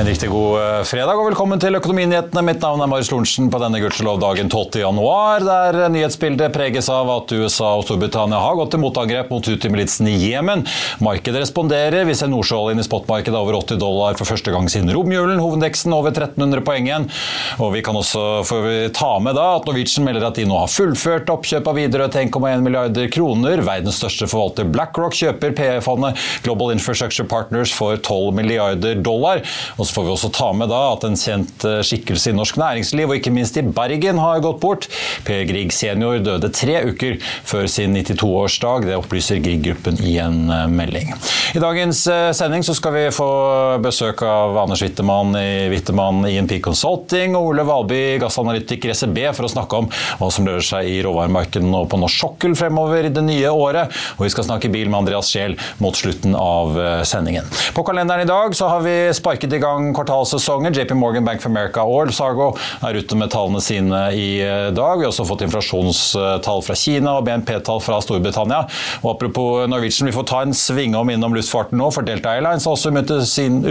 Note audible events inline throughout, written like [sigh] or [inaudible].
En riktig god eh, fredag og velkommen til Økonominyhetene. Mitt navn er Marius Lorentzen på denne gudskjelov-dagen 12. januar, der nyhetsbildet preges av at USA og Storbritannia har gått til motangrep mot Houthi-militsen i Jemen. Markedet responderer. Vi ser nordsjøoljen i spotmarkedet over 80 dollar for første gang siden romjulen. Hovedindeksen over 1300 poeng igjen. Og vi kan også få ta med da at Norwegian melder at de nå har fullført oppkjøp av Widerøe til 1,1 milliarder kroner. Verdens største forvalter BlackRock kjøper PE-fondet Global Infrastructure Partners for 12 milliarder dollar. Og så får vi også ta med da at en kjent eh, skikkelse i norsk næringsliv, og ikke minst i Bergen, har gått bort. Per Grieg senior døde tre uker før sin 92-årsdag. Det opplyser Grieg-gruppen i en eh, melding. I dagens eh, sending så skal vi få besøk av Anders Wittemann i Wittemann INP Consulting og Ole Valby, gassanalytiker SEB, for å snakke om hva som rører seg i råvaremarkedene og på norsk sokkel fremover i det nye året. Og vi skal snakke bil med Andreas Scheel mot slutten av sendingen. På kalenderen i dag så har vi sparket i gang gang kvartalssesongen. JP Morgan, Bank for America og Oil Sargo er ute med tallene sine i eh, dag. Vi har også fått inflasjonstall fra Kina og BNP-tall fra Storbritannia. Og apropos Norwegian, vi får ta en svingom innom luftfarten nå, for Delta Airlines er også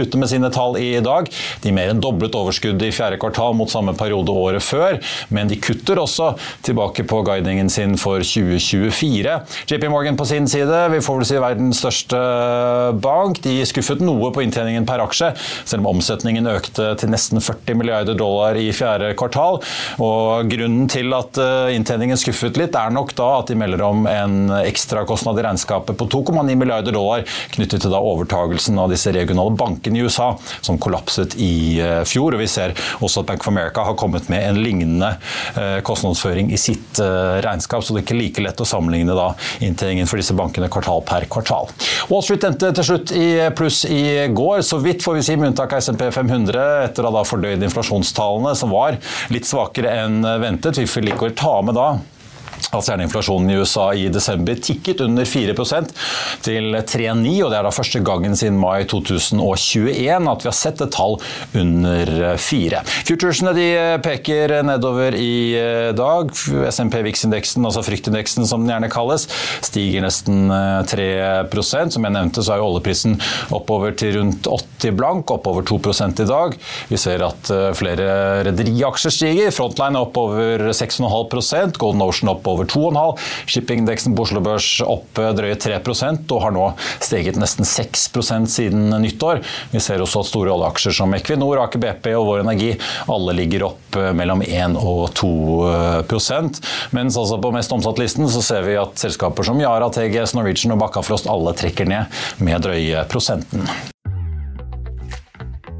ute med sine tall i dag. De mer enn doblet overskuddet i fjerde kvartal mot samme periode året før, men de kutter også tilbake på guidingen sin for 2024. JP Morgan på sin side, vi får vel si verdens største bank, de skuffet noe på inntjeningen per aksje, selv om omsetningen økte til nesten 40 milliarder dollar i fjerde kvartal. Og grunnen til at eh, inntjeningen skuffet litt, er nok da at de melder om en ekstrakostnad i regnskapet på 2,9 milliarder dollar knyttet til da overtagelsen av disse regionale bankene i USA, som kollapset i eh, fjor. Og vi ser også at Bank of America har kommet med en lignende eh, kostnadsføring i sitt regnskap, så det er ikke like lett å sammenligne da inntjeningen for disse bankene kvartal per kvartal. Wall Street endte til slutt i pluss i går, så vidt får vi si med unntak av SMP 500 etter å ha fordøyd inflasjonstallene, som var litt svakere enn ventet. Vi får likevel ta med da at stjerneinflasjonen i USA i desember tikket under 4% til 3,9, og det er da første gangen siden mai 2021 at vi har sett et tall under 4. Futuresene de peker nedover i eh, dag. SMP VIX-indeksen, altså fryktindeksen som den gjerne kalles, stiger nesten 3 eh, Som jeg nevnte, så er oljeprisen oppover til rundt 80 blank, oppover 2 i dag. Vi ser at eh, flere rederiaksjer stiger. Frontline er oppover 6,5 Golden Ocean oppover over 2,5. Shippingindeksen på Oslo Børs opp drøye 3% og har nå steget nesten 6% siden nyttår. Vi ser også at store oljeaksjer som Equinor, Aker BP og Vår Energi alle ligger opp eh, mellom 1 og 2 Mens altså på mest omsatt-listen så ser vi at selskaper som Yara, TGS, Norwegian og Bakkafrost alle trekker ned med drøye prosenten.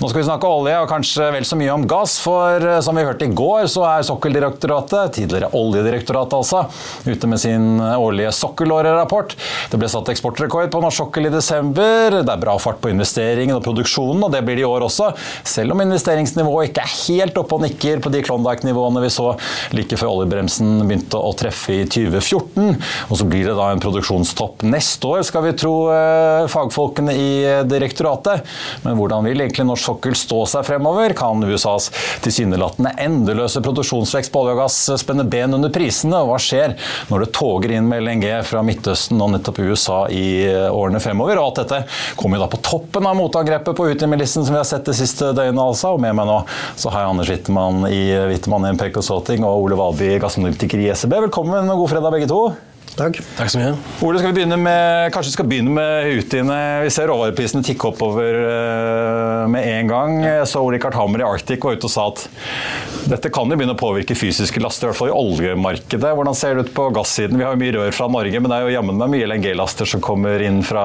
Nå skal vi snakke olje, og kanskje vel så mye om gass. For eh, som vi hørte i går, så er Sokkeldirektoratet, tidligere Oljedirektoratet altså, ute med sin årlige sokkelårerapport. Det ble satt eksportrekord på norsk sokkel i desember. Det er bra fart på investeringen og produksjonen, og det blir det i år også. Selv om investeringsnivået ikke er helt oppe og nikker på de Klondyke-nivåene vi så like før oljebremsen begynte å treffe i 2014. Og så blir det da en produksjonstopp neste år, skal vi tro eh, fagfolkene i direktoratet. Men hvordan vil egentlig norsk sokkel stå seg fremover? Kan USAs tilsynelatende endeløse produksjonsvekst på olje og gass spenne ben under prisene? Og hva skjer når det toger inn med LNG fra Midtøsten og nettopp USA i årene fremover? Og alt dette kommer jo da på toppen av motangrepet på Utimilisten som vi har sett det siste døgnet, altså. Og med meg nå så har jeg Anders Wittemann i Wittmann MPK Consulting og Ole Valby, gassanalytiker i SEB. Velkommen og god fredag begge to. Takk. Takk så mye. Ole, skal vi begynne med, kanskje vi skal begynne med Houthiene. Vi ser råvareprisene tikke oppover uh, med en gang. Så Ole Rikard Hammer i Arctic var ute og sa at dette kan jo begynne å påvirke fysiske laster, i hvert fall i oljemarkedet. Hvordan ser det ut på gassiden? Vi har jo mye rør fra Norge, men det er jo jammen meg mye LNG-laster som kommer inn fra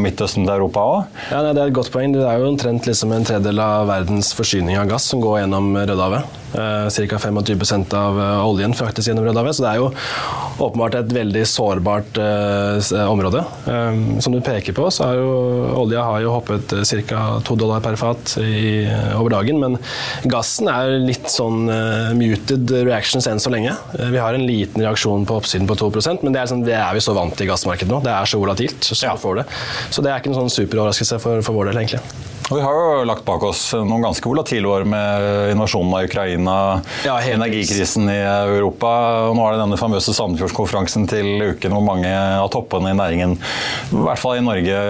Midtøsten til Europa òg? Ja, det er et godt poeng. Det er jo omtrent liksom en tredjedel av verdens forsyning av gass som går gjennom Rødehavet. Ca. 25% av oljen fraktes gjennom Rødehavet, så det er jo åpenbart et veldig sårbart eh, område. Um, som du peker på, så har jo olja har jo hoppet ca. to dollar per fat i, over dagen, men gassen er litt sånn uh, muted reactions enn så lenge. Uh, vi har en liten reaksjon på oppsiden på 2% men det er, sånn, det er vi så vant til i gassmarkedet nå. Det er så volatilt. Så, ja. det. så det er ikke noen sånn superoverraskelse for, for vår del, egentlig. Og vi har jo lagt bak oss noen ganske volatile år med invasjonen av Ukraina, ja, energikrisen i Europa. og Nå er det denne famøse Sandefjordskonferansen til uken hvor mange av toppene i næringen, i hvert fall i Norge,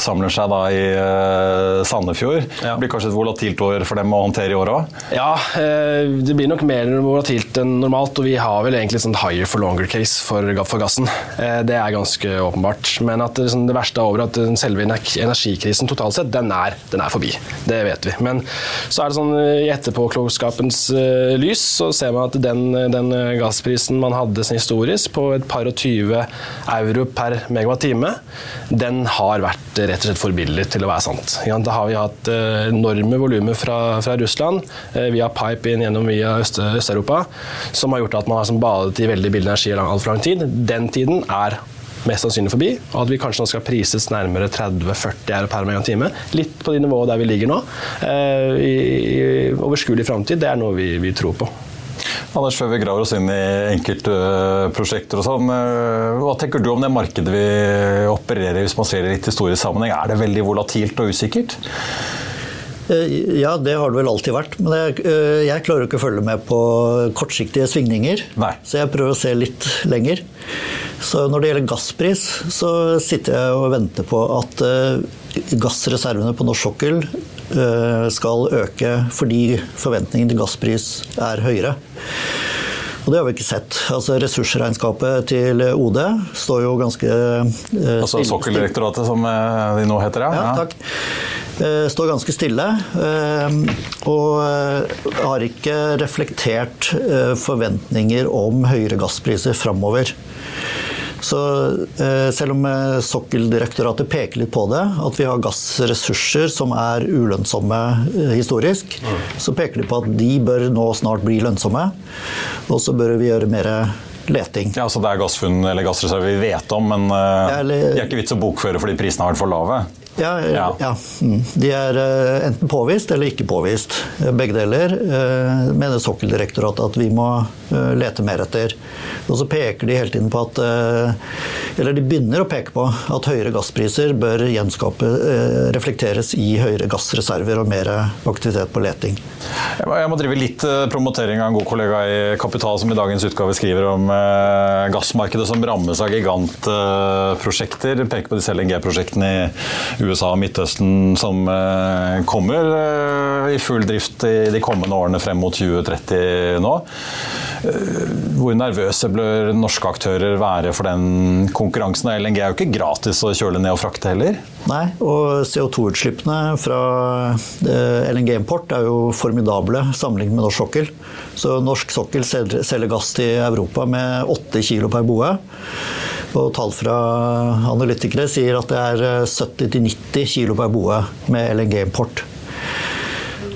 samler seg da i uh, Sandefjord. Ja. Det blir kanskje et volatilt år for dem å håndtere i år òg? Ja, uh, det blir nok mer volatilt enn normalt. Og vi har vel egentlig sånn higher for longer case for, for gassen. Uh, det er ganske åpenbart. Men at det, sånn, det verste er over at selve energikrisen totalt sett, den er, den er er forbi. Det vet vi. Men så er det sånn i etterpåklokskapens uh, lys så ser man at den, den gassprisen man hadde sin historisk på et par og tyve euro per megawatt-time, den har vært rett og slett for billig til å være sant. Da har vi hatt enorme volumer fra, fra, Russland via pipe inn gjennom via Øst-Europa, som har gjort at man har som badet i veldig billig energi i altfor lang tid. Den tiden er mest sannsynlig forbi, og at vi kanskje nå skal prises nærmere 30-40 euro per megatime. Litt på de nivåene der vi ligger nå. Eh, I, i overskuelig framtid, det er noe vi, vi tror på. Anders, før vi graver oss inn i enkeltprosjekter og sånn, eh, hva tenker du om det markedet vi opererer i, hvis man ser det litt historisk sammenheng? Er det veldig volatilt og usikkert? Eh, ja, det har det vel alltid vært. Men jeg, jeg klarer ikke å følge med på kortsiktige svingninger. Nei. Så jeg prøver å se litt lenger. Så når det gjelder gasspris, så sitter jeg og venter på at uh, gassreservene på norsk sokkel uh, skal øke fordi forventningen til gasspris er høyere. Og det har vi ikke sett. Altså Ressursregnskapet til OD står jo ganske stille. Altså Sokkeldirektoratet, som de nå heter, ja? Ja, takk. Står ganske stille. Og har ikke reflektert forventninger om høyere gasspriser framover. Så eh, selv om eh, Sokkeldirektoratet peker litt på det, at vi har gassressurser som er ulønnsomme eh, historisk, mm. så peker de på at de bør nå snart bli lønnsomme. Og så bør vi gjøre mer leting. Ja, Så det er gassfunn eller gassreserver vi vet om, men ja, eller, de er ikke vits å bokføre fordi prisene har vært for lave? Ja, ja. ja. Mm. De er enten påvist eller ikke påvist. Begge deler mener Sokkeldirektoratet at vi må lete mer etter. Og så peker de hele tiden på at eh, Eller de begynner å peke på at høyere gasspriser bør gjenskape, eh, reflekteres i høyere gassreserver og mer aktivitet på leting. Jeg må drive litt eh, promotering av en god kollega i Kapital, som i dagens utgave skriver om gassmarkedet som rammes av gigantprosjekter. Peker på disse LNG-prosjektene i USA og Midtøsten som kommer i full drift i de kommende årene frem mot 2030 nå. Hvor nervøse bør norske aktører være for den konkurransen? LNG er jo ikke gratis å kjøle ned og frakte heller? Nei, og CO2-utslippene fra LNG-import er jo formidable sammenlignet med norsk sokkel. Så norsk sokkel selger gass til Europa med 8 kg per boe. Og tall fra analytikere sier at det er 70-90 kilo per boe med LNG-import.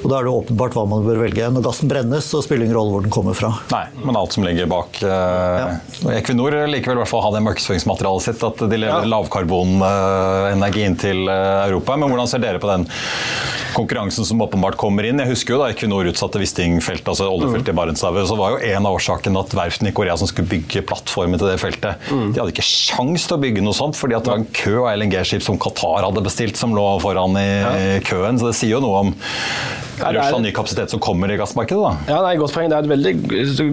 Og Da er det åpenbart hva man bør velge. Når gassen brennes, så spiller det ingen rolle hvor den kommer fra. Nei, Men alt som ligger bak eh, ja. Equinor likevel i hvert fall ha det markedsføringsmaterialet sitt, at de leverer ja. lavkarbonenergi inn til eh, Europa. Men hvordan ser dere på den konkurransen som åpenbart kommer inn? Jeg husker jo da Equinor utsatte Wisting-feltet, altså oljefeltet i Barentshavet, så var jo en av årsakene at verftene i Korea som skulle bygge plattformen til det feltet, mm. de hadde ikke sjans til å bygge noe sånt, fordi at det var en kø av LNG-skip som Qatar hadde bestilt, som lå foran i ja. køen. Så det sier jo noe om Russland ny kapasitet som kommer i gassmarkedet? da? Ja, er et godt poeng. Det er et veldig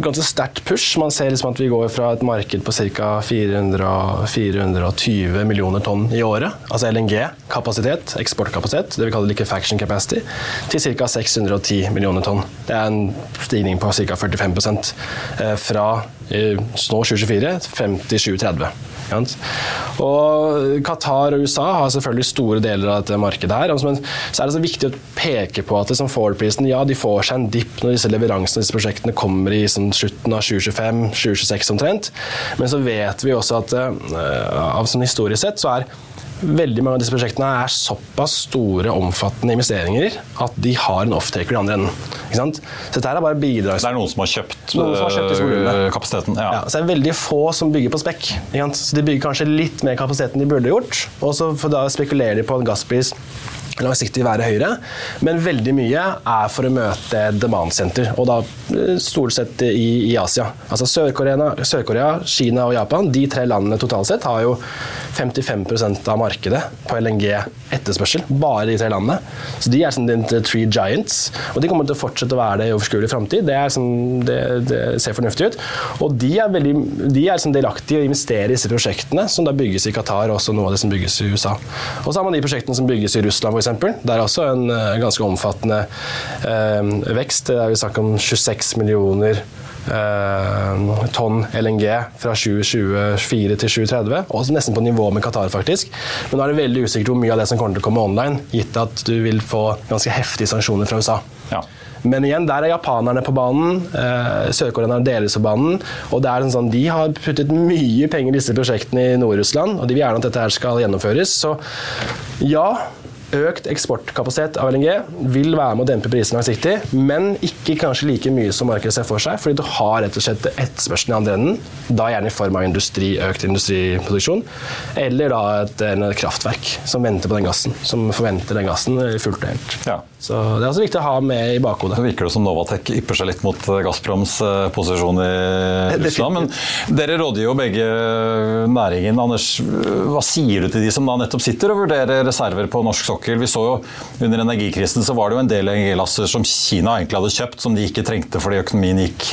ganske sterkt push. Man ser liksom at vi går fra et marked på ca. 420 millioner tonn i året, altså LNG-kapasitet, eksportkapasitet, det vi kaller liquefaction capacity, til ca. 610 millioner tonn. Det er en stigning på ca. 45 eh, fra eh, nå 2024 frem til 2030. Og Qatar og USA har selvfølgelig store deler av dette markedet. her, Men så er det så viktig å peke på at liksom Ford-prisen ja, de får seg en dipp når disse leveransene disse prosjektene kommer i sånn, slutten av 2025-2026 omtrent. Men så vet vi også at uh, av sånn historisk sett så er veldig mange av disse prosjektene er såpass store, omfattende investeringer at de har en offtaker i andre enden. Så dette er bare bidrags... Det er noen som har kjøpt, noen som har kjøpt øh, kapasiteten? Ja. ja. så det er veldig få som bygger på spekk. Så de bygger kanskje litt mer kapasitet enn de burde gjort. Og så da spekulerer de på en gasspris langsiktig være høyere, men veldig mye er for å møte demand-senter, og da eh, stort sett i, i Asia. Altså Sør-Korea, Sør Kina og Japan, de tre landene totalt sett, har jo 55% av markedet på LNG-etterspørsel, bare de tre landene. Så de er sånn the three giants, og de kommer til å fortsette å være det i overskuelig framtid. Det, sånn, det, det, ser fornuftig ut. Og de er, veldig, de er sånn delaktige i å investere i disse prosjektene, som da bygges i Qatar, og også noe av det som bygges i USA. Og så har man de prosjektene som bygges i Russland, f.eks. Det er også en uh, ganske omfattende eh, vekst. Det er snakk om 26 millioner uh, tonn LNG fra 2024 til 2030. Og nesten på nivå med Qatar, faktisk. Men nå er det veldig usikkert hvor mye av det som kommer til å komme online, gitt at du vil få ganske heftige sanksjoner fra USA. Ja. Men igjen, der er japanerne på banen. Eh, Sør-koreanerne deles på banen. Og det er sånn, De har puttet mye penger i disse prosjektene i Nord-Russland, og de vil gjerne at dette her skal gjennomføres. Så ja, Økt eksportkapasitet av LNG vil være med å dempe prisene langsiktig, men ikke kanskje like mye som markedet ser for seg, fordi du har rett og slett etterspørselen i andre enden. Da gjerne i form av industri, økt industriproduksjon, eller da et, et kraftverk som venter på den gassen, som forventer den gassen fullt og helt. Ja. Så Det er også viktig å ha med i bakhodet. Det virker det som Novatek ypper seg litt mot eh, Gazproms eh, posisjon i Russland. Men dere råder jo begge næringen. Anders, hva sier du til de som da nettopp sitter og vurderer reserver på norsk sokkel? Vi så jo Under energikrisen så var det jo en del LNG-lasser som Kina egentlig hadde kjøpt, som de ikke trengte fordi økonomien gikk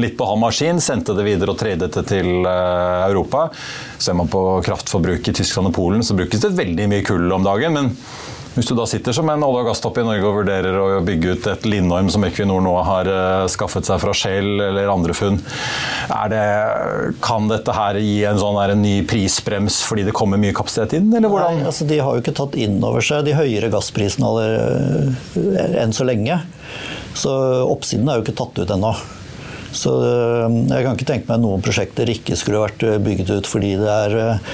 litt på halv maskin. Sendte det videre og tradet det til eh, Europa. Ser man på kraftforbruket i Tyskland og Polen, så brukes det veldig mye kull om dagen. men hvis du da sitter som en olje- og gasstopp i Norge og vurderer å bygge ut et Lindorm som Equinor nå har uh, skaffet seg fra Shell eller andre funn, det, kan dette her gi en sånn en ny prisbrems fordi det kommer mye kapasitet inn? eller hvordan? Nei, altså De har jo ikke tatt inn over seg de høyere gassprisene aller, enn så lenge. Så oppsiden er jo ikke tatt ut ennå. Så eh, jeg kan ikke tenke meg noen prosjekter ikke skulle vært bygget ut fordi det er eh,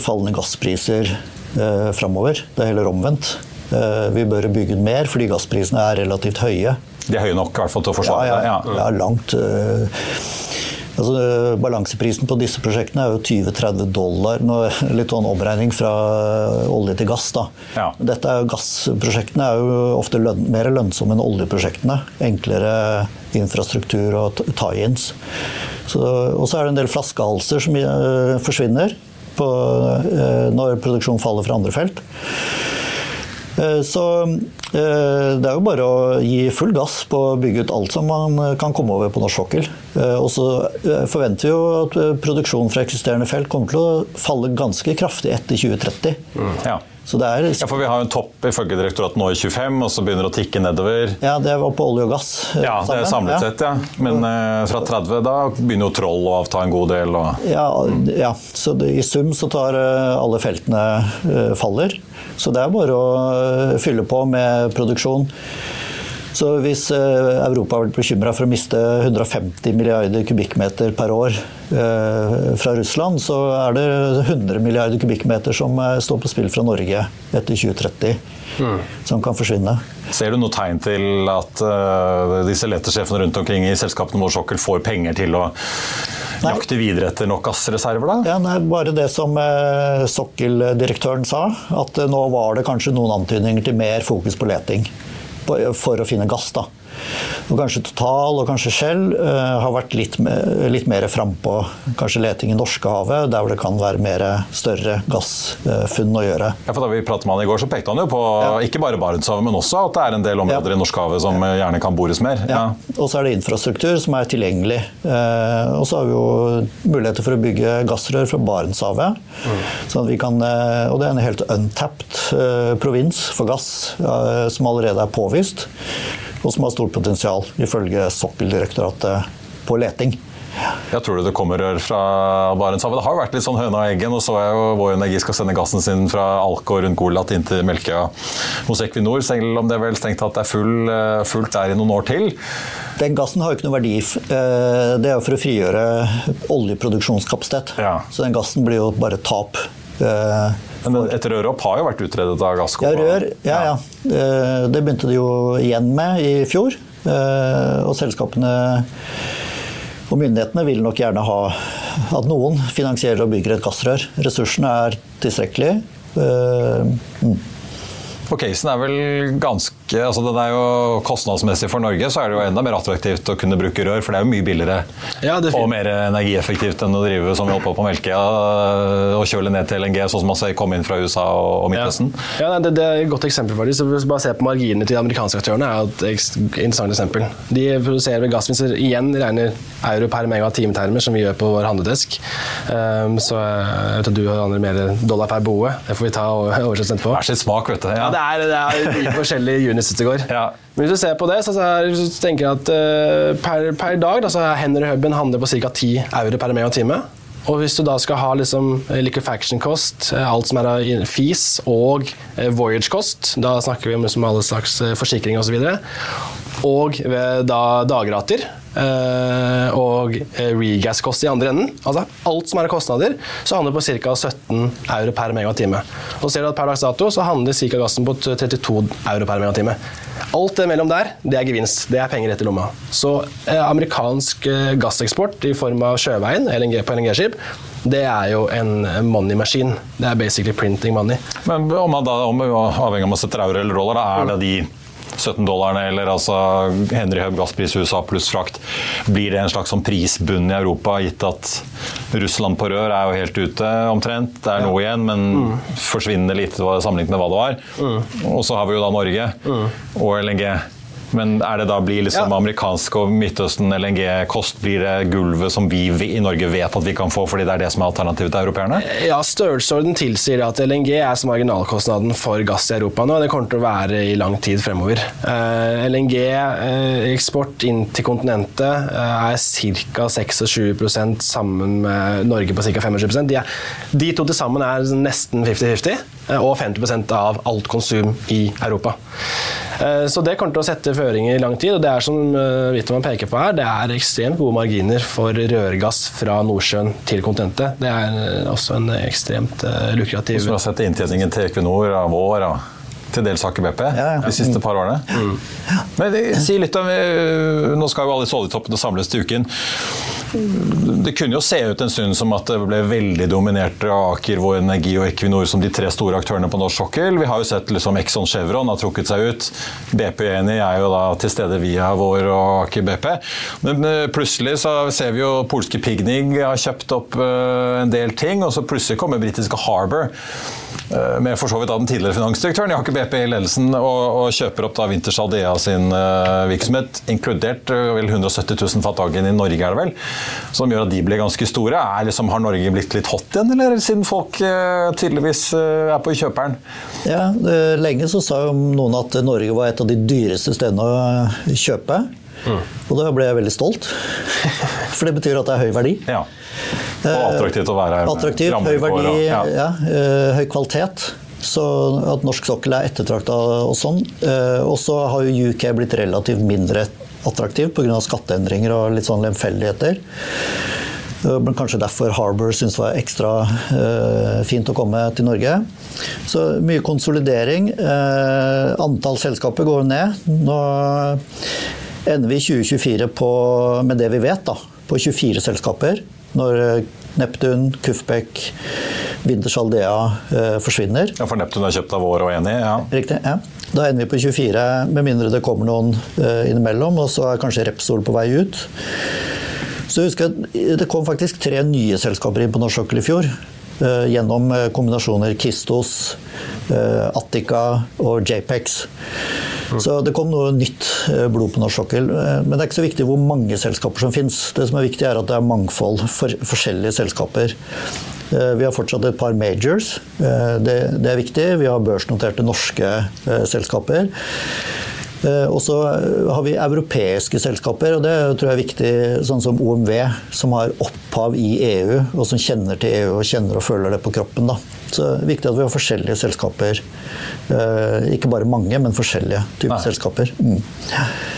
fallende gasspriser eh, framover. Det er heller omvendt. Eh, vi bør bygge ut mer fordi gassprisene er relativt høye. De er høye nok i hvert fall til å forsvare ja, ja, ja. ja langt. Eh, altså, balanseprisen på disse prosjektene er jo 20-30 dollar. Litt sånn omregning fra olje til gass. Da. Ja. Dette er jo, gassprosjektene er jo ofte løn, mer lønnsomme enn oljeprosjektene. Enklere infrastruktur og tie-ins. Og så er det en del flaskehalser som uh, forsvinner på, eh, når produksjonen faller fra andre felt. Eh, så eh, det er jo bare å gi full gass på å bygge ut alt som man kan komme over på norsk sokkel. Og så forventer vi jo at produksjonen fra eksisterende felt kommer til å falle ganske kraftig etter 2030. Mm. Ja. Er, ja, for Vi har jo en topp ifølge direktoratet nå i 25, og så begynner det å tikke nedover. Ja, det var på olje og gass. Ja, det er samlet ja. sett, ja. Men eh, fra 30 da begynner jo Troll å avta en god del. Og... Ja, ja, så det, i sum så tar uh, alle feltene uh, faller. Så det er bare å fylle på med produksjon. Så hvis eh, Europa blir bekymra for å miste 150 milliarder kubikkmeter per år eh, fra Russland, så er det 100 milliarder kubikkmeter som eh, står på spill fra Norge etter 2030, mm. som kan forsvinne. Ser du noe tegn til at disse letesjefene rundt omkring i selskapene våre sokkel får penger til å Nei. jakte videre etter nok gassreserver, da? Ja, nei, bare det som eh, sokkeldirektøren sa, at nå var det kanskje noen antydninger til mer fokus på leting for å finne gass. da. Og kanskje Total og kanskje Shell uh, har vært litt, litt mer frampå. Kanskje leting i Norskehavet, der hvor det kan være mer større gassfunn å gjøre. Ja, for Da vi pratet med han i går, så pekte han jo på ja. ikke bare Barentshavet, men også at det er en del områder ja. i Norskehavet som gjerne kan bores mer. Ja. Og så er det infrastruktur som er tilgjengelig. Uh, og så har vi jo muligheter for å bygge gassrør fra Barentshavet. Mm. Sånn kan, og det er en helt untapped provins for gass som allerede er påvist og som har stort potensial, ifølge Sokkeldirektoratet, på leting. Jeg tror det kommer rør fra Barentshavet? Det har vært litt sånn høna og eggen. Og så er jo Vår Energi skal sende gassen sin fra Alco rundt Golat inn til Melkøya hos Equinor, selv om det er vel strengt tatt er full, eh, fullt der i noen år til. Den gassen har jo ikke noe verdi. Eh, det er jo for å frigjøre oljeproduksjonskapasitet. Ja. Så den gassen blir jo bare tap. Eh, Men et rørhopp har jo vært utredet av Gassco? Ja, rør, ja, ja. Det begynte de jo igjen med i fjor. Og selskapene og myndighetene vil nok gjerne ha at noen finansierer og bygger et gassrør. Ressursene er tilstrekkelige. Mm. For casen er vel ganske altså Den er jo kostnadsmessig for Norge, så er det jo enda mer attraktivt å kunne bruke rør, for det er jo mye billigere ja, og mer energieffektivt enn å drive som vi holdt på på Melkøya og kjøle ned til LNG, sånn som man ser komme inn fra USA og Midtøsten. Ja, ja det, det, er et godt eksempel, faktisk. Hvis bare se på marginene til de amerikanske aktørene, er et interessant eksempel. De produserer ved gassvinster igjen regner euro per timetermer som vi gjør på vår handledesk. Um, så jeg vet at du har mer dollar per boe. Det får vi ta [laughs] oversett etterpå. Hver sin smak, vet du. Ja. ja det er, det er mye forskjellige units ute går. Ja. Men hvis du ser på det, så, så tenker jeg at uh, per, per, dag da, så er Henry Hubben handler på ca. 10 euro per megatime. Og hvis du da skal ha liksom eh, liquefaction-kost, eh, alt som er av fis, og voyage-kost, da snakker vi om liksom alle slags forsikring osv., og, så og da dagrater og regas-kost i andre enden, altså alt som er av kostnader, så handler det på ca. 17 euro per megatime. Og ser du at Per dags dato så handler ca. gassen på 32 euro per megatime. Alt det mellom der, det er gevinst. Det er penger rett i lomma. Så eh, amerikansk eh, gasseksport i form av sjøveien LNG på LNG-skip, det er jo en money-maskin. Det er basically printing money. Men om man da, om, avhengig av om man setter euro eller dollar, da er det de 17 dollarene, eller altså Henry Hub gasspris USA pluss frakt. Blir det en slags sånn prisbunn i Europa, gitt at Russland på rør er jo helt ute omtrent? Det er noe igjen, men mm. forsvinner litt sammenlignet med hva det var. Mm. Og så har vi jo da Norge mm. og LNG. Men er det da blir liksom ja. amerikansk og Midtøsten LNG-kost blir det gulvet som vi i Norge vet at vi kan få, fordi det er det som er alternativet til europeerne? Ja, størrelsesorden tilsier at LNG er som marginalkostnaden for gass i Europa nå. Det kommer til å være i lang tid fremover. Uh, eh, LNG-eksport uh, inn til kontinentet uh, er ca. 26 sammen med Norge på ca. 25 de, er, de to til sammen er nesten 50-50, og 50% av alt konsum i Europa. Så det kommer til å sette føringer i lang tid. og Det er som Wittmann eh, peker på her, det er ekstremt gode marginer for rørgass fra Nordsjøen til kontinentet. Det er eh, også en ekstremt lukrativ Som har sett inntjeningen til Equinor av vår, da til dels Aker BP ja, ja. de siste par årene. Mm. Men si litt om, Nå skal jo alle disse oljetoppene samles til uken. Det kunne jo se ut en stund som at det ble veldig dominert av Aker, Vår Energi og Equinor som de tre store aktørene på norsk sokkel. Vi har jo sett liksom Exxon Chevron har trukket seg ut. BP Eni er jo da til stede via Vår og Aker BP. Men eh, plutselig så ser vi jo polske Pignig har kjøpt opp eh, en del ting, og så plutselig kommer britiske Harbour med for så vidt av den tidligere finansdirektøren i Aker BP i ledelsen, og, og, kjøper opp da Winters Aldea sin uh, virksomhet, inkludert uh, vel 170 000 fat dagen i Norge, er det vel, som gjør at de blir ganske store. Er liksom, har Norge blitt litt hot igjen, eller siden folk uh, tydeligvis er på kjøperen? Ja, Lenge så sa jo noen at Norge var et av de dyreste stedene å kjøpe. Mm. Og da ble jeg veldig stolt, [laughs] for det betyr at det er høy verdi. Ja. Og attraktivt å være her. Attraktivt, høy verdi, ja. Ja, uh, høy kvalitet. Så at norsk sokkel er ettertrakta og sånn. Uh, og så har jo UK blitt relativt mindre attraktivt pga. skatteendringer og litt sånn lemfeldigheter. Men kanskje derfor Harbour syntes det var ekstra uh, fint å komme til Norge. Så mye konsolidering. Uh, antall selskaper går ned. Nå ender vi i 2024 på, med det vi vet, da, på 24 selskaper når eh, Neptun, Kufbeck, Winters Aldea eh, forsvinner. Ja, For Neptun er kjøpt av vår og enig? Ja. Riktig. ja. Da ender vi på 24, med mindre det kommer noen eh, innimellom. Og så er kanskje Repsol på vei ut. Så jeg husker at Det kom faktisk tre nye selskaper inn på norsk sokkel i fjor. Eh, gjennom eh, kombinasjoner Kistos, eh, Attica og Japex. Så det kom noe nytt eh, blod på norsk sokkel. Eh, men det er ikke så viktig hvor mange selskaper som finnes. Det som er viktig, er at det er mangfold for forskjellige selskaper. Eh, vi har fortsatt et par majors. Det, det er viktig. Vi har børsnoterte norske selskaper. Og så har vi europeiske selskaper, og det tror jeg er viktig, sånn som OMV, som har opphav i EU, og som kjenner til EU og kjenner og føler det på kroppen. Da. Så det er viktig at vi har forskjellige selskaper ikke bare mange, men forskjellige typer Nei. selskaper. Mm.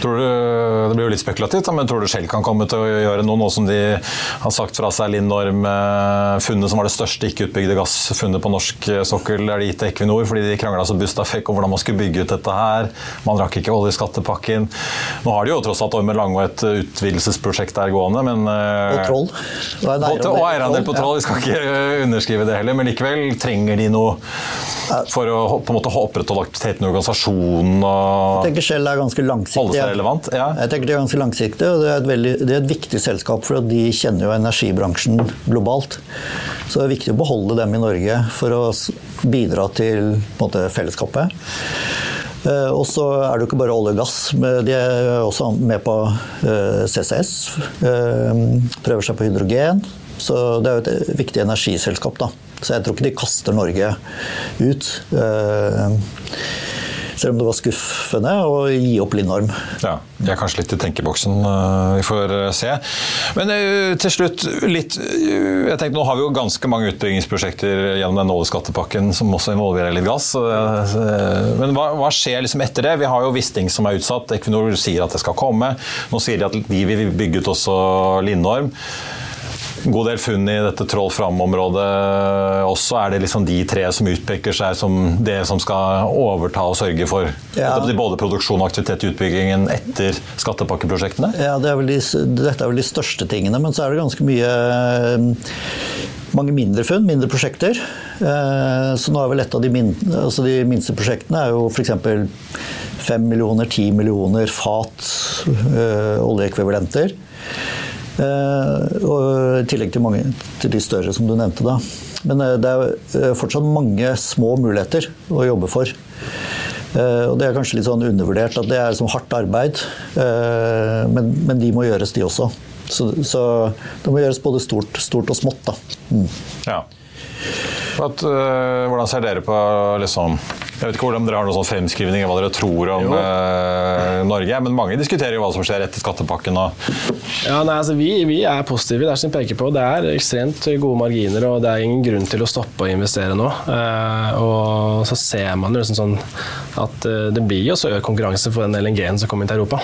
Tror du, det blir jo litt spekulativt, men tror du Shell kan komme til å gjøre noe, nå som de har sagt fra seg Lindorm-funnet, som var det største ikke-utbygde gassfunnet på norsk sokkel, er det gitt til Equinor fordi de krangla så busta fikk om hvordan man skulle bygge ut dette her. Man rakk ikke oljeskattepakken. Nå har de jo tross alt Ormen Lange et utvidelsesprosjekt der gående, men eh, Og Troll. Og eierandel på Troll, vi skal ikke underskrive det heller, men likevel trenger de noe for å på en måte ha opprettholdt aktiviteten i organisasjonen? Og jeg tenker Shell er ganske langsiktig. Ja. Jeg tenker Det er ganske langsiktig, og det er, et veldig, det er et viktig selskap, for de kjenner jo energibransjen globalt. Så det er viktig å beholde dem i Norge for å bidra til måte, fellesskapet. Eh, og så er det jo ikke bare olje og gass. De er også med på eh, CCS. Eh, prøver seg på hydrogen. Så det er jo et viktig energiselskap, da. Så jeg tror ikke de kaster Norge ut. Eh, selv om det var skuffende å gi opp Lindorm. Ja, De er kanskje litt i tenkeboksen, eh, vi får eh, se. Men til slutt litt jeg tenkte Nå har vi jo ganske mange utbyggingsprosjekter gjennom den oljeskattepakken som også involverer litt gass. Men hva, hva skjer liksom etter det? Vi har jo Wisting som er utsatt. Equinor sier at det skal komme. Nå sier de at de vil bygge ut også Lindorm god del funn i dette Troll Fram-området også. Er det liksom de tre som utpeker seg som det som skal overta og sørge for ja. både produksjon og aktivitet i utbyggingen etter skattepakkeprosjektene? Ja, det er de, Dette er vel de største tingene, men så er det ganske mye mange mindre funn, mindre prosjekter. Eh, så nå er vel et av de, min, altså de minste prosjektene er jo f.eks. 5 millioner, 10 millioner fat øh, oljeekvivalenter. Eh, og I tillegg til, mange, til de større som du nevnte. da. Men eh, det er eh, fortsatt mange små muligheter å jobbe for. Og Det er kanskje litt sånn undervurdert at det er som hardt arbeid, men, men de må gjøres, de også. Så, så, det må gjøres både stort, stort og smått. da. Mm. Ja. At, hvordan ser dere på liksom jeg vet ikke hvordan dere har noen sånn fremskrivning av hva dere tror om eh, Norge, men mange diskuterer jo hva som skjer etter skattepakken. Og... Ja, nei, altså, vi, vi, er positive. Det er som peker på. Det er ekstremt gode marginer, og det er ingen grunn til å stoppe å investere nå. Eh, og så ser man jo liksom sånn at uh, det blir jo så økt konkurranse for den LNG-en som kommer inn til Europa.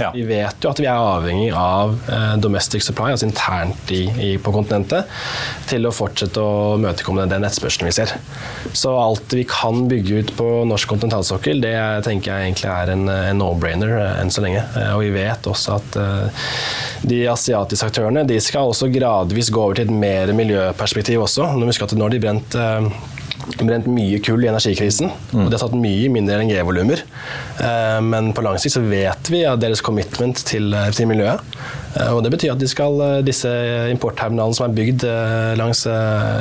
Ja. Vi vet jo at vi er avhengig av domestic supply, altså internt i, i, på kontinentet, til å fortsette å møtekomme den nettspørselen vi ser. Så alt vi kan bygge ut ut på norsk kontinentalsokkel, det tenker jeg egentlig er en, en no-brainer eh, enn så lenge. Eh, og vi vet også at uh, de asiatiske aktørene de skal også gradvis gå over til et mer miljøperspektiv også. Nå husker at nå har de brent brent mye kull i energikrisen. Mm. og De har tatt mye mindre LNG-volumer. Eh, men på lang sikt så vet vi at deres commitment til, eh, til miljøet. Eh, og Det betyr at de skal, disse importterminalene som er bygd langs,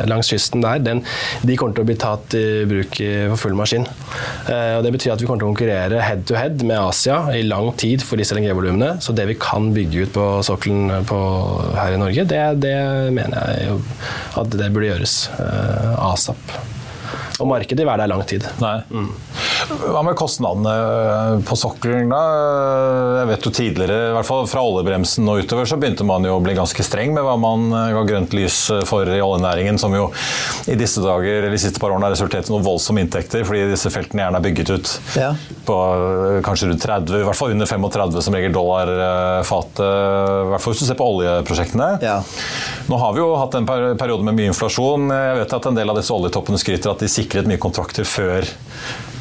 langs kysten der, den, de kommer til å bli tatt i bruk for full maskin. Og Det betyr at vi kommer til å konkurrere head to head med Asia i lang tid for disse LNG-volumene. Så det vi kan bygge ut på sokkelen her i Norge, det, det mener jeg at det burde gjøres asap. Og markedet vil være der lang tid. Nei. Mm. Hva med kostnadene på sokkelen? da? Jeg vet jo tidligere, i hvert fall fra oljebremsen og utover, så begynte man jo å bli ganske streng med hva man ga grønt lys for i oljenæringen, som jo i disse dager, eller de siste par årene har resultert i noen voldsomme inntekter, fordi disse feltene gjerne er bygget ut ja. på kanskje rundt 30, i hvert fall under 35 som regel dollar eh, fatet. I hvert fall hvis du ser på oljeprosjektene. Ja. Nå har vi jo hatt en periode med mye inflasjon. Jeg vet at en del av disse oljetoppene skryter at de sikret mye kontrakter før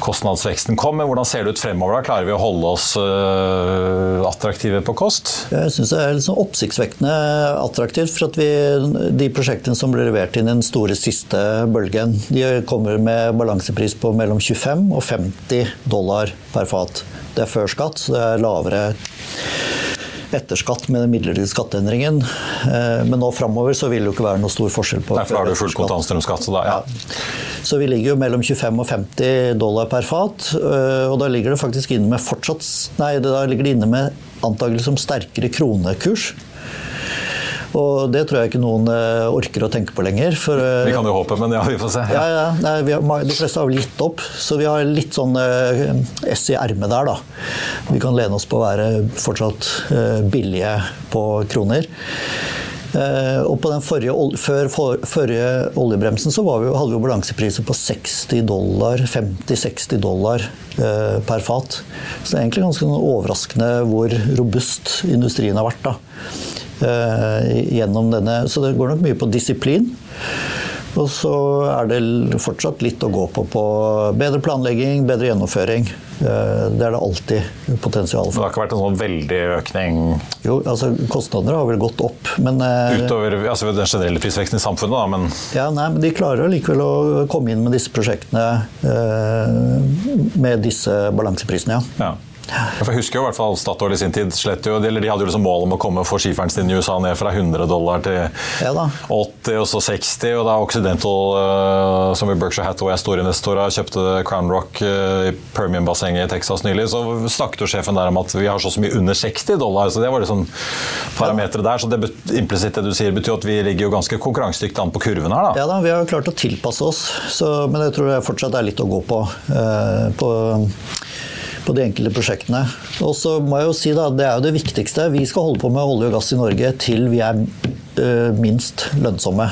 kostnadsveksten kom. Men hvordan ser det ut fremover? da? Klarer vi å holde oss uh, attraktive på kost? Jeg syns det er liksom oppsiktsvekkende attraktivt. For at vi, de prosjektene som ble levert inn i den store siste bølgen, de kommer med balansepris på mellom 25 og 50 dollar per fat. Det er før skatt, så det er lavere etter skatt med den midlertidige skatteendringen. Eh, men nå framover så vil det jo ikke være noe stor forskjell på Derfor har du full kontantstrømskatt. Så, da, ja. så vi ligger jo mellom 25 og 50 dollar per fat. Eh, og da ligger det faktisk inne med fortsatt Nei, da ligger det inne med antakelig som sterkere kronekurs. Og det tror jeg ikke noen eh, orker å tenke på lenger. For, vi kan jo håpe, men ja, vi får se. Ja, ja, nei, har, de fleste har vel gitt opp, så vi har litt sånn ess S i ermet der, da. Vi kan lene oss på å være fortsatt billige på kroner. Og på den forrige, før for, forrige oljebremsen så vi, hadde vi jo balansepriser på 60 dollar, 50-60 dollar per fat. Så det er egentlig ganske overraskende hvor robust industrien har vært. da. Eh, gjennom denne. Så det går nok mye på disiplin. Og så er det fortsatt litt å gå på på bedre planlegging, bedre gjennomføring. Eh, det er det alltid potensial for. Det har ikke vært en sånn veldig økning? Jo, altså kostnader har vel gått opp, men eh, Utover altså den generelle prisveksten i samfunnet, da, men Ja, nei, men de klarer likevel å komme inn med disse prosjektene med disse balanseprisene, ja. ja. Jeg husker jo i hvert fall Statoil i sin tid slett jo, eller de hadde jo liksom mål om å komme for skiferen sin i USA ned fra 100 dollar til ja 80 og så 60. og da Occidental, uh, som i Berkshire Hathaway er storinvestorer, kjøpte Crown Rock uh, i Permian-bassenget i Texas nylig, så snakket jo sjefen der om at vi har så mye under 60 dollar. så Det var liksom parameteret der. så det implisitt det du sier, betyr at vi ligger jo ganske konkurransedyktig an på kurven her. da. Ja da, vi har klart å tilpasse oss, så, men jeg tror det fortsatt er litt å gå på. Uh, på på de enkelte prosjektene. Og så må jeg jo si da, Det er jo det viktigste. Vi skal holde på med olje og gass i Norge til vi er minst lønnsomme.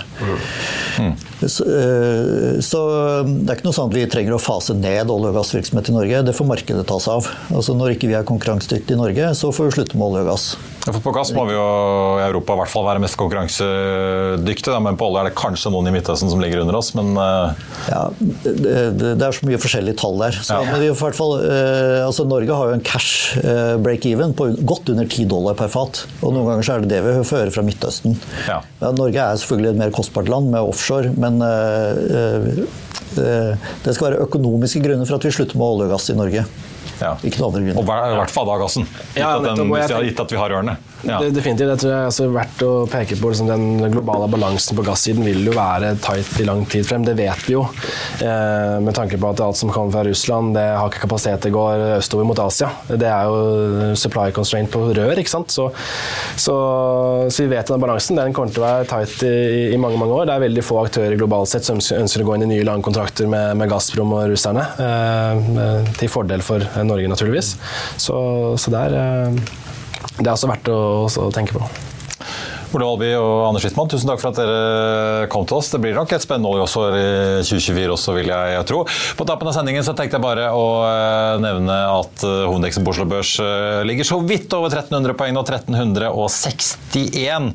Mm. Så, uh, så, det er ikke noe sånn at vi trenger å fase ned olje- og gassvirksomhet i Norge. Det får markedet ta seg av. Altså Når ikke vi er konkurransedyktige i Norge, så får vi slutte med olje og gass. For på gass må vi jo i Europa i hvert fall være mest konkurransedyktige, men på olje er det kanskje noen i Midtøsten som ligger under oss, men uh... Ja, det, det, er så mye forskjellige tall der. Så, ja. men i hvert fall, altså Norge har jo en cash break-even på godt under 10 dollar per fat. Og noen ganger så er det det vi får høre fra Midtøsten. Ja. Ja, Norge er selvfølgelig et mer kostbart land med offshore, men det skal være økonomiske grunner for at vi slutter med olje og gass i Norge. Ja. Ikke noen andre grunner. Og i hvert fall da gassen. Gitt at, den, hvis vi har gitt at vi har ørene. Ja. Det, definitivt. Det tror det er verdt å peke på liksom, Den globale balansen på gassiden vil jo være tight i lang tid frem. Det vet vi jo. Eh, med tanke på at alt som kommer fra Russland, det har ikke kapasitet til å gå østover mot Asia. Det er jo supply constraint på rør, ikke sant. Så, så, så vi vet den balansen den kommer til å være tight i, i, mange mange år. Det er veldig få aktører globalt sett som ønsker å gå inn i nye langkontrakter med, med Gazprom og russerne. Eh, til fordel for Norge, naturligvis. Så, så der eh, det er også verdt å, også tenke på. Ole Valby og Anders Wittmann, tusen takk for at dere kom til oss. Det blir nok et spennende år i 2024 også, vil jeg tro. På tappen av sendingen så tenkte jeg bare å eh, nevne at eh, hovedindeksen på Oslo Børs eh, ligger så vidt over 1300 poeng nå, 1361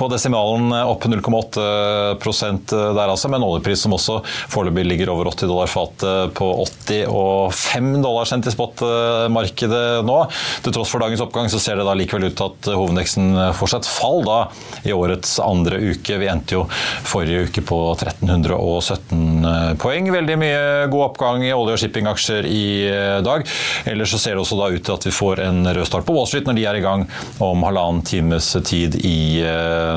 på desimalen, opp 0,8% der altså, med en oljepris som også foreløpig ligger over 80 dollar fatet på 85 dollar sendt i spotmarkedet nå. Til tross for dagens oppgang så ser det da likevel ut til at hovedindeksen fortsatt fall. da i årets andre uke. Vi endte jo forrige uke på 1317 poeng. Veldig mye god oppgang i olje- og shippingaksjer i dag. Ellers så ser det også da ut til at vi får en rød start på Wall Street når de er i gang om halvannen times tid i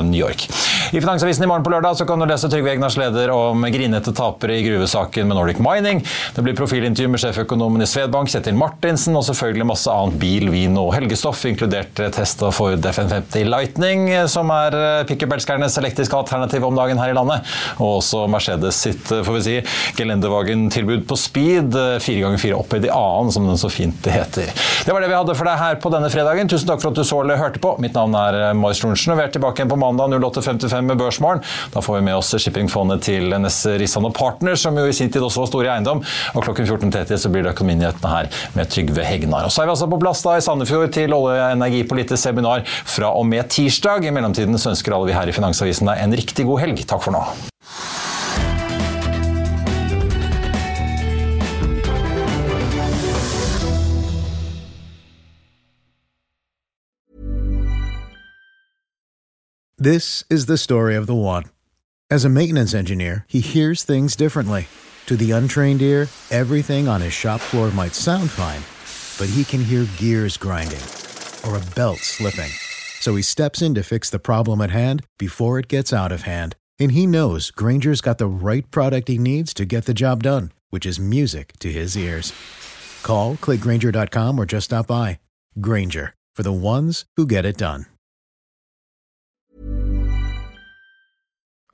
New York. I Finansavisen i morgen på lørdag så kan du lese Trygve Egnars leder om grinete tapere i gruvesaken med Nordic Mining. Det blir profilintervju med sjeføkonomen i Svedbank, Kjetil Martinsen, og selvfølgelig masse annet bil, vin og helgestoff, inkludert testa for DFN50 Lightning, som er pickup-elskernes elektriske alternativ om dagen her i landet. Og også Mercedes sitt får vi si, Gelendewagen-tilbud på speed, 4x4 opphøyd i annen, som den så fint heter. Det var det vi hadde for deg her på denne fredagen. Tusen takk for at du så eller hørte på. Mitt navn er Marius Lorentzen, og vi er tilbake igjen på mandag 08.55 med Børsmorgen. Da får vi med oss shippingfondet til NS Rissan og Partners, som jo i sin tid også var store i eiendom. Og klokken 14.30 så blir det Økonominyhetene her med Trygve Hegnar. Og så er vi altså på plass da i Sandefjord til olje- og energipolitisk seminar fra og med tirsdag. I mellomtiden så ønsker alle vi her i Finansavisen deg en riktig god helg. Takk for nå. This is the story of the one. As a maintenance engineer, he hears things differently. To the untrained ear, everything on his shop floor might sound fine, but he can hear gears grinding or a belt slipping. So he steps in to fix the problem at hand before it gets out of hand. And he knows Granger's got the right product he needs to get the job done, which is music to his ears. Call, clickgranger.com, or just stop by. Granger, for the ones who get it done.